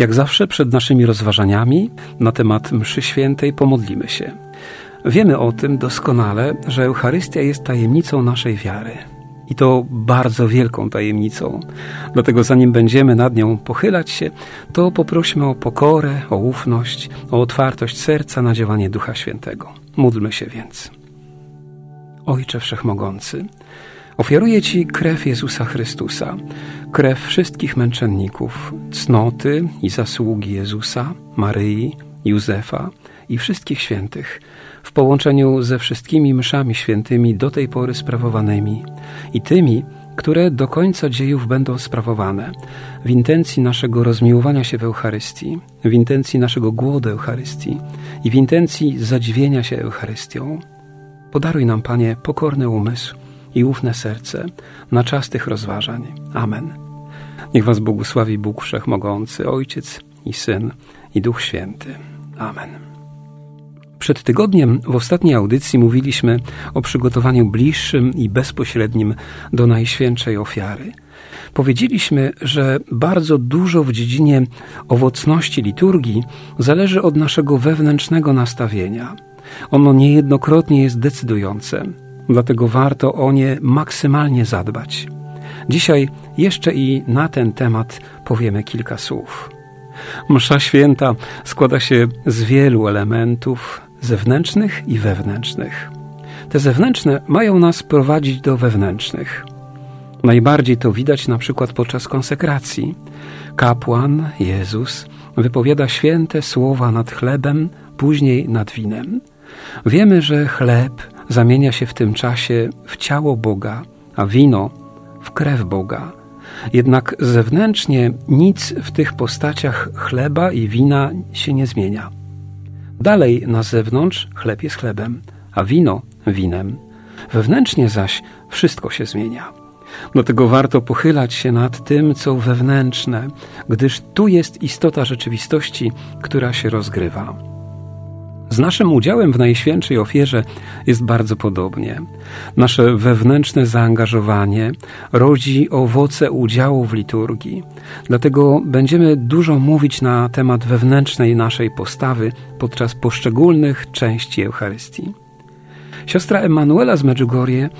Jak zawsze przed naszymi rozważaniami na temat mszy świętej pomodlimy się. Wiemy o tym doskonale, że Eucharystia jest tajemnicą naszej wiary. I to bardzo wielką tajemnicą. Dlatego zanim będziemy nad nią pochylać się, to poprośmy o pokorę, o ufność, o otwartość serca na działanie Ducha Świętego. Módlmy się więc. Ojcze Wszechmogący, ofiaruję Ci krew Jezusa Chrystusa, krew wszystkich męczenników, cnoty i zasługi Jezusa, Maryi, Józefa i wszystkich świętych, w połączeniu ze wszystkimi mszami świętymi do tej pory sprawowanymi i tymi, które do końca dziejów będą sprawowane, w intencji naszego rozmiłowania się w Eucharystii, w intencji naszego głodu Eucharystii i w intencji zadziwienia się Eucharystią. Podaruj nam, Panie, pokorny umysł i ufne serce na czas tych rozważań. Amen. Niech Was błogosławi Bóg Wszechmogący, Ojciec i Syn i Duch Święty. Amen. Przed tygodniem w ostatniej audycji mówiliśmy o przygotowaniu bliższym i bezpośrednim do Najświętszej Ofiary. Powiedzieliśmy, że bardzo dużo w dziedzinie owocności liturgii zależy od naszego wewnętrznego nastawienia. Ono niejednokrotnie jest decydujące, dlatego warto o nie maksymalnie zadbać. Dzisiaj jeszcze i na ten temat powiemy kilka słów. Msza święta składa się z wielu elementów zewnętrznych i wewnętrznych. Te zewnętrzne mają nas prowadzić do wewnętrznych. Najbardziej to widać na przykład podczas konsekracji. Kapłan, Jezus, wypowiada święte słowa nad chlebem, później nad winem. Wiemy, że chleb zamienia się w tym czasie w ciało Boga, a wino w krew Boga. Jednak zewnętrznie nic w tych postaciach chleba i wina się nie zmienia. Dalej na zewnątrz chleb jest chlebem, a wino winem. Wewnętrznie zaś wszystko się zmienia. Dlatego warto pochylać się nad tym, co wewnętrzne, gdyż tu jest istota rzeczywistości, która się rozgrywa. Z naszym udziałem w Najświętszej ofierze jest bardzo podobnie. Nasze wewnętrzne zaangażowanie rodzi owoce udziału w liturgii. Dlatego będziemy dużo mówić na temat wewnętrznej naszej postawy podczas poszczególnych części Eucharystii. Siostra Emanuela z Medjugorje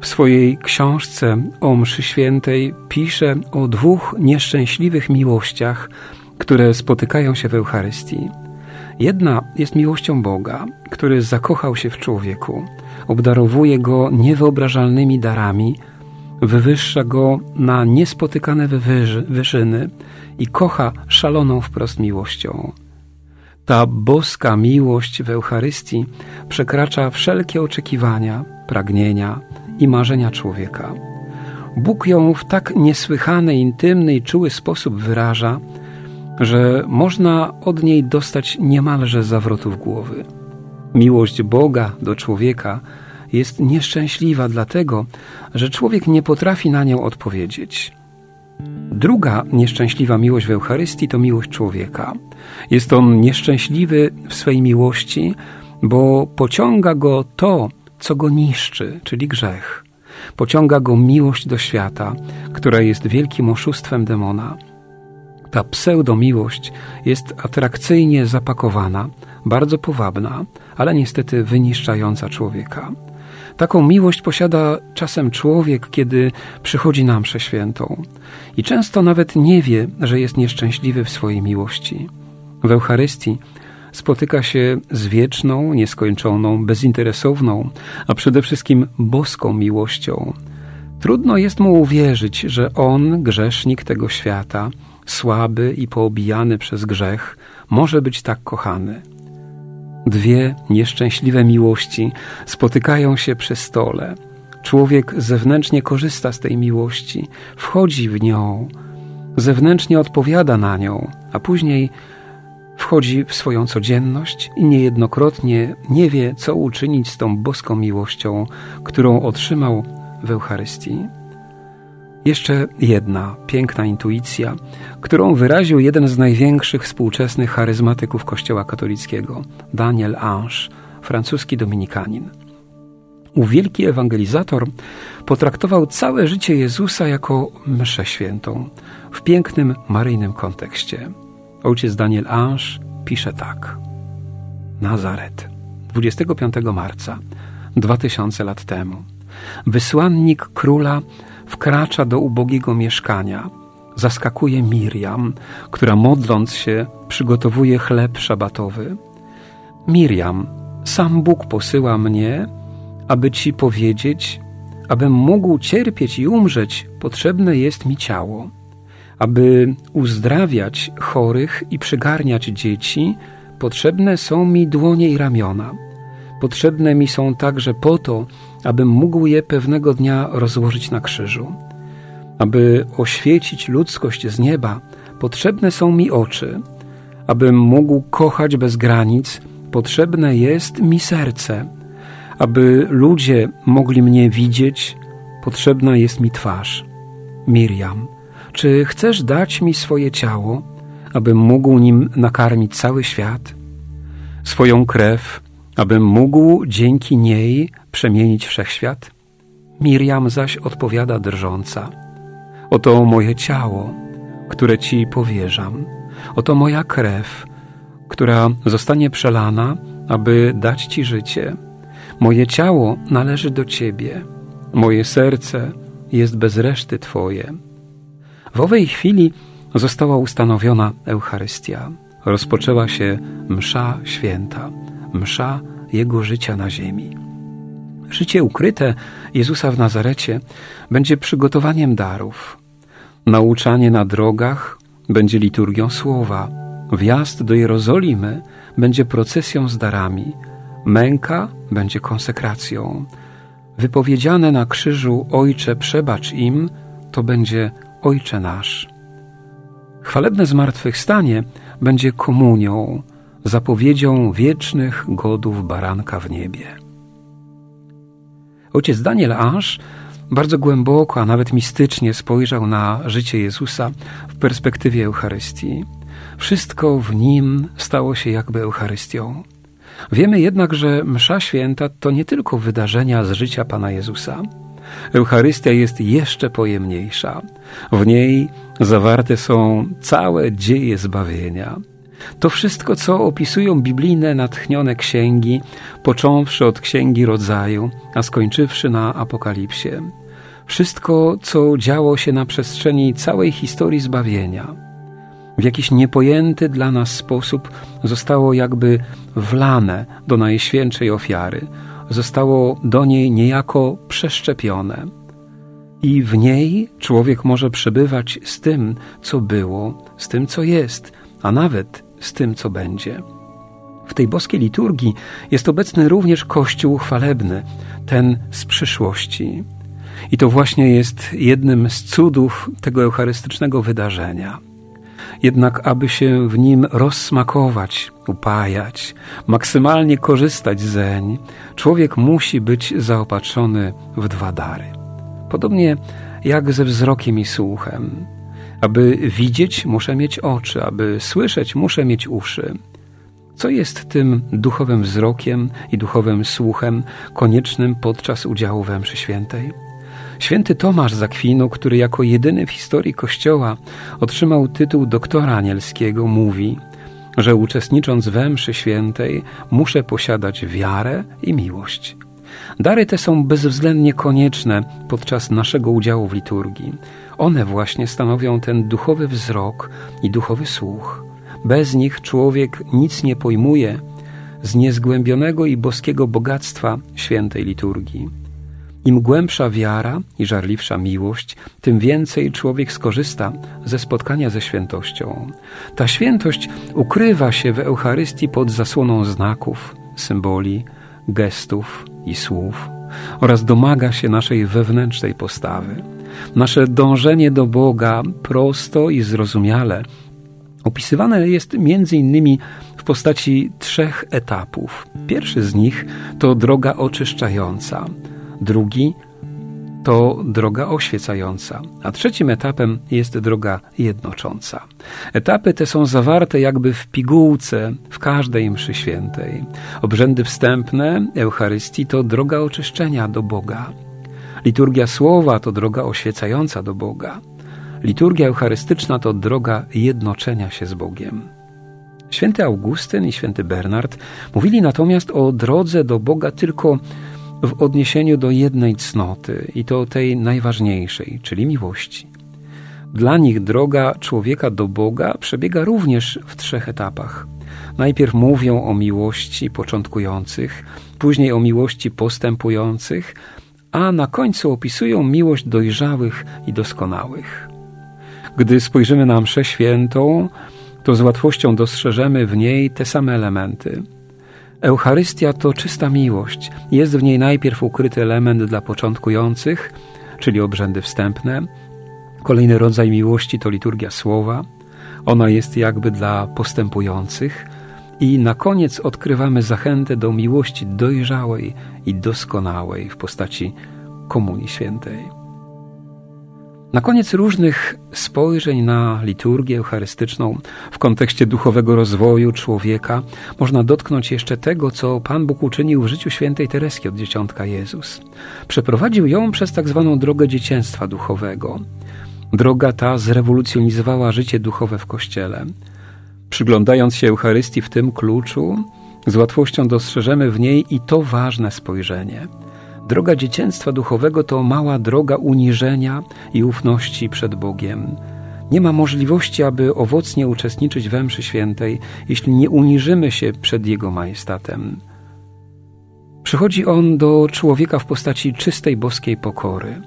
w swojej książce o mszy świętej pisze o dwóch nieszczęśliwych miłościach, które spotykają się w Eucharystii. Jedna jest miłością Boga, który zakochał się w człowieku, obdarowuje go niewyobrażalnymi darami, wywyższa go na niespotykane wyżyny i kocha szaloną wprost miłością. Ta boska miłość w Eucharystii przekracza wszelkie oczekiwania, pragnienia i marzenia człowieka. Bóg ją w tak niesłychany, intymny i czuły sposób wyraża, że można od niej dostać niemalże zawrotów głowy. Miłość Boga do człowieka jest nieszczęśliwa dlatego, że człowiek nie potrafi na nią odpowiedzieć. Druga nieszczęśliwa miłość w Eucharystii to miłość człowieka. Jest on nieszczęśliwy w swej miłości, bo pociąga go to, co go niszczy, czyli grzech. Pociąga go miłość do świata, która jest wielkim oszustwem demona. Ta pseudomiłość jest atrakcyjnie zapakowana, bardzo powabna, ale niestety wyniszczająca człowieka. Taką miłość posiada czasem człowiek, kiedy przychodzi na mszę świętą i często nawet nie wie, że jest nieszczęśliwy w swojej miłości. W Eucharystii spotyka się z wieczną, nieskończoną, bezinteresowną, a przede wszystkim boską miłością. Trudno jest mu uwierzyć, że on, grzesznik tego świata, słaby i poobijany przez grzech, może być tak kochany. Dwie nieszczęśliwe miłości spotykają się przy stole. Człowiek zewnętrznie korzysta z tej miłości, wchodzi w nią, zewnętrznie odpowiada na nią, a później wchodzi w swoją codzienność i niejednokrotnie nie wie, co uczynić z tą boską miłością, którą otrzymał w Eucharystii. Jeszcze jedna piękna intuicja, którą wyraził jeden z największych współczesnych charyzmatyków Kościoła katolickiego, Daniel Ange, francuski dominikanin. Ów wielki ewangelizator potraktował całe życie Jezusa jako mszę świętą w pięknym maryjnym kontekście. Ojciec Daniel Ange pisze tak. Nazaret, 25 marca, 2000 lat temu. Wysłannik króla wkracza do ubogiego mieszkania. Zaskakuje Miriam, która modląc się przygotowuje chleb szabatowy. Miriam, sam Bóg posyła mnie, aby ci powiedzieć, abym mógł cierpieć i umrzeć, potrzebne jest mi ciało. Aby uzdrawiać chorych i przygarniać dzieci, potrzebne są mi dłonie i ramiona. Potrzebne mi są także po to, abym mógł je pewnego dnia rozłożyć na krzyżu. Aby oświecić ludzkość z nieba, potrzebne są mi oczy. Abym mógł kochać bez granic, potrzebne jest mi serce. Aby ludzie mogli mnie widzieć, potrzebna jest mi twarz. Miriam, czy chcesz dać mi swoje ciało, abym mógł nim nakarmić cały świat? Swoją krew, abym mógł dzięki niej przemienić wszechświat? Miriam zaś odpowiada drżąca: Oto moje ciało, które ci powierzam, oto moja krew, która zostanie przelana, aby dać ci życie. Moje ciało należy do ciebie, moje serce jest bez reszty twoje. W owej chwili została ustanowiona Eucharystia. Rozpoczęła się msza święta, msza Jego życia na ziemi. Życie ukryte Jezusa w Nazarecie będzie przygotowaniem darów. Nauczanie na drogach będzie liturgią słowa. Wjazd do Jerozolimy będzie procesją z darami. Męka będzie konsekracją. Wypowiedziane na krzyżu Ojcze przebacz im, to będzie Ojcze nasz. Chwalebne zmartwychwstanie będzie komunią, zapowiedzią wiecznych godów baranka w niebie. Ojciec Daniel Ange bardzo głęboko, a nawet mistycznie spojrzał na życie Jezusa w perspektywie Eucharystii. Wszystko w nim stało się jakby Eucharystią. Wiemy jednak, że Msza Święta to nie tylko wydarzenia z życia Pana Jezusa. Eucharystia jest jeszcze pojemniejsza. W niej zawarte są całe dzieje zbawienia. To wszystko, co opisują biblijne natchnione księgi, począwszy od księgi rodzaju, a skończywszy na Apokalipsie. Wszystko, co działo się na przestrzeni całej historii zbawienia. W jakiś niepojęty dla nas sposób zostało jakby wlane do Najświętszej ofiary, zostało do niej niejako przeszczepione. I w niej człowiek może przebywać z tym, co było, z tym, co jest, a nawet z tym, co będzie. W tej boskiej liturgii jest obecny również Kościół chwalebny, ten z przyszłości. I to właśnie jest jednym z cudów tego eucharystycznego wydarzenia. Jednak, aby się w nim rozsmakować, upajać, maksymalnie korzystać zeń, człowiek musi być zaopatrzony w dwa dary. Podobnie jak ze wzrokiem i słuchem. Aby widzieć, muszę mieć oczy, aby słyszeć, muszę mieć uszy. Co jest tym duchowym wzrokiem i duchowym słuchem koniecznym podczas udziału we mszy świętej? Święty Tomasz z Akwinu, który jako jedyny w historii Kościoła otrzymał tytuł doktora anielskiego, mówi, że uczestnicząc we mszy świętej muszę posiadać wiarę i miłość. Dary te są bezwzględnie konieczne podczas naszego udziału w liturgii. One właśnie stanowią ten duchowy wzrok i duchowy słuch. Bez nich człowiek nic nie pojmuje z niezgłębionego i boskiego bogactwa świętej liturgii. Im głębsza wiara i żarliwsza miłość, tym więcej człowiek skorzysta ze spotkania ze świętością. Ta świętość ukrywa się w Eucharystii pod zasłoną znaków, symboli, gestów i słów oraz domaga się naszej wewnętrznej postawy. Nasze dążenie do Boga prosto i zrozumiale opisywane jest między innymi w postaci trzech etapów. Pierwszy z nich to droga oczyszczająca, drugi to droga oświecająca, a trzecim etapem jest droga jednocząca. Etapy te są zawarte jakby w pigułce w każdej mszy świętej. Obrzędy wstępne Eucharystii to droga oczyszczenia do Boga. Liturgia słowa to droga oświecająca do Boga. Liturgia eucharystyczna to droga jednoczenia się z Bogiem. Święty Augustyn i święty Bernard mówili natomiast o drodze do Boga tylko w odniesieniu do jednej cnoty i to tej najważniejszej, czyli miłości. Dla nich droga człowieka do Boga przebiega również w trzech etapach. Najpierw mówią o miłości początkujących, później o miłości postępujących, a na końcu opisują miłość dojrzałych i doskonałych. Gdy spojrzymy na mszę świętą, to z łatwością dostrzeżemy w niej te same elementy. Eucharystia to czysta miłość. Jest w niej najpierw ukryty element dla początkujących, czyli obrzędy wstępne. Kolejny rodzaj miłości to liturgia słowa. Ona jest jakby dla postępujących. I na koniec odkrywamy zachętę do miłości dojrzałej i doskonałej w postaci Komunii Świętej. Na koniec różnych spojrzeń na liturgię eucharystyczną w kontekście duchowego rozwoju człowieka można dotknąć jeszcze tego, co Pan Bóg uczynił w życiu świętej Tereski od dzieciątka Jezus. Przeprowadził ją przez tak zwaną drogę dzieciństwa duchowego. Droga ta zrewolucjonizowała życie duchowe w Kościele. Przyglądając się Eucharystii w tym kluczu, z łatwością dostrzeżemy w niej i to ważne spojrzenie – Droga dzieciństwa duchowego to mała droga uniżenia i ufności przed Bogiem. Nie ma możliwości, aby owocnie uczestniczyć we mszy świętej, jeśli nie uniżymy się przed Jego majestatem. Przychodzi On do człowieka w postaci czystej boskiej pokory.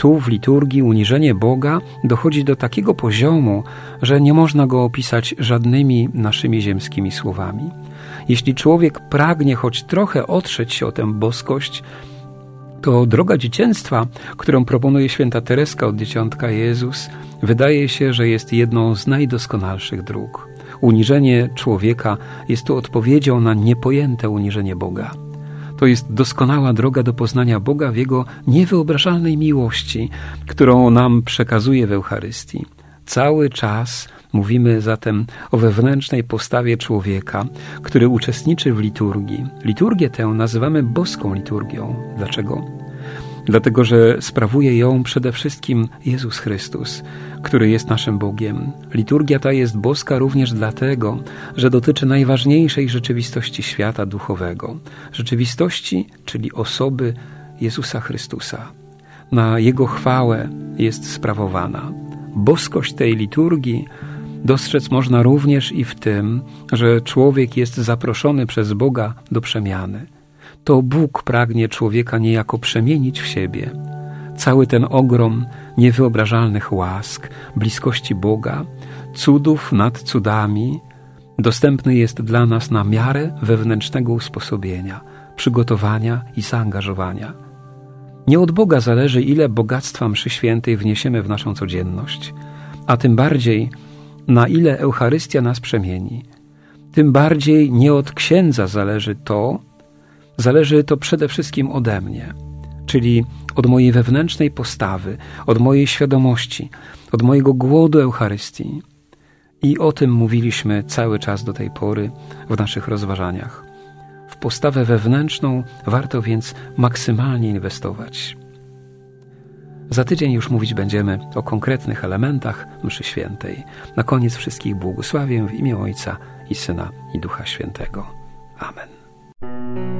Tu w liturgii uniżenie Boga dochodzi do takiego poziomu, że nie można go opisać żadnymi naszymi ziemskimi słowami. Jeśli człowiek pragnie choć trochę otrzeć się o tę boskość, to droga dzieciństwa, którą proponuje święta Tereska od dzieciątka Jezus, wydaje się, że jest jedną z najdoskonalszych dróg. Uniżenie człowieka jest tu odpowiedzią na niepojęte uniżenie Boga. To jest doskonała droga do poznania Boga w Jego niewyobrażalnej miłości, którą nam przekazuje w Eucharystii. Cały czas Mówimy zatem o wewnętrznej postawie człowieka, który uczestniczy w liturgii. Liturgię tę nazywamy boską liturgią. Dlaczego? Dlatego, że sprawuje ją przede wszystkim Jezus Chrystus, który jest naszym Bogiem. Liturgia ta jest boska również dlatego, że dotyczy najważniejszej rzeczywistości świata duchowego rzeczywistości, czyli osoby Jezusa Chrystusa. Na Jego chwałę jest sprawowana. Boskość tej liturgii Dostrzec można również i w tym, że człowiek jest zaproszony przez Boga do przemiany. To Bóg pragnie człowieka niejako przemienić w siebie. Cały ten ogrom niewyobrażalnych łask, bliskości Boga, cudów nad cudami, dostępny jest dla nas na miarę wewnętrznego usposobienia, przygotowania i zaangażowania. Nie od Boga zależy, ile bogactwa mszy świętej wniesiemy w naszą codzienność, a tym bardziej na ile Eucharystia nas przemieni. Tym bardziej nie od księdza zależy to, zależy to przede wszystkim ode mnie, czyli od mojej wewnętrznej postawy, od mojej świadomości, od mojego głodu Eucharystii. I o tym mówiliśmy cały czas do tej pory w naszych rozważaniach. W postawę wewnętrzną warto więc maksymalnie inwestować. Za tydzień już mówić będziemy o konkretnych elementach mszy świętej. Na koniec wszystkich błogosławię w imię Ojca i Syna i Ducha Świętego. Amen.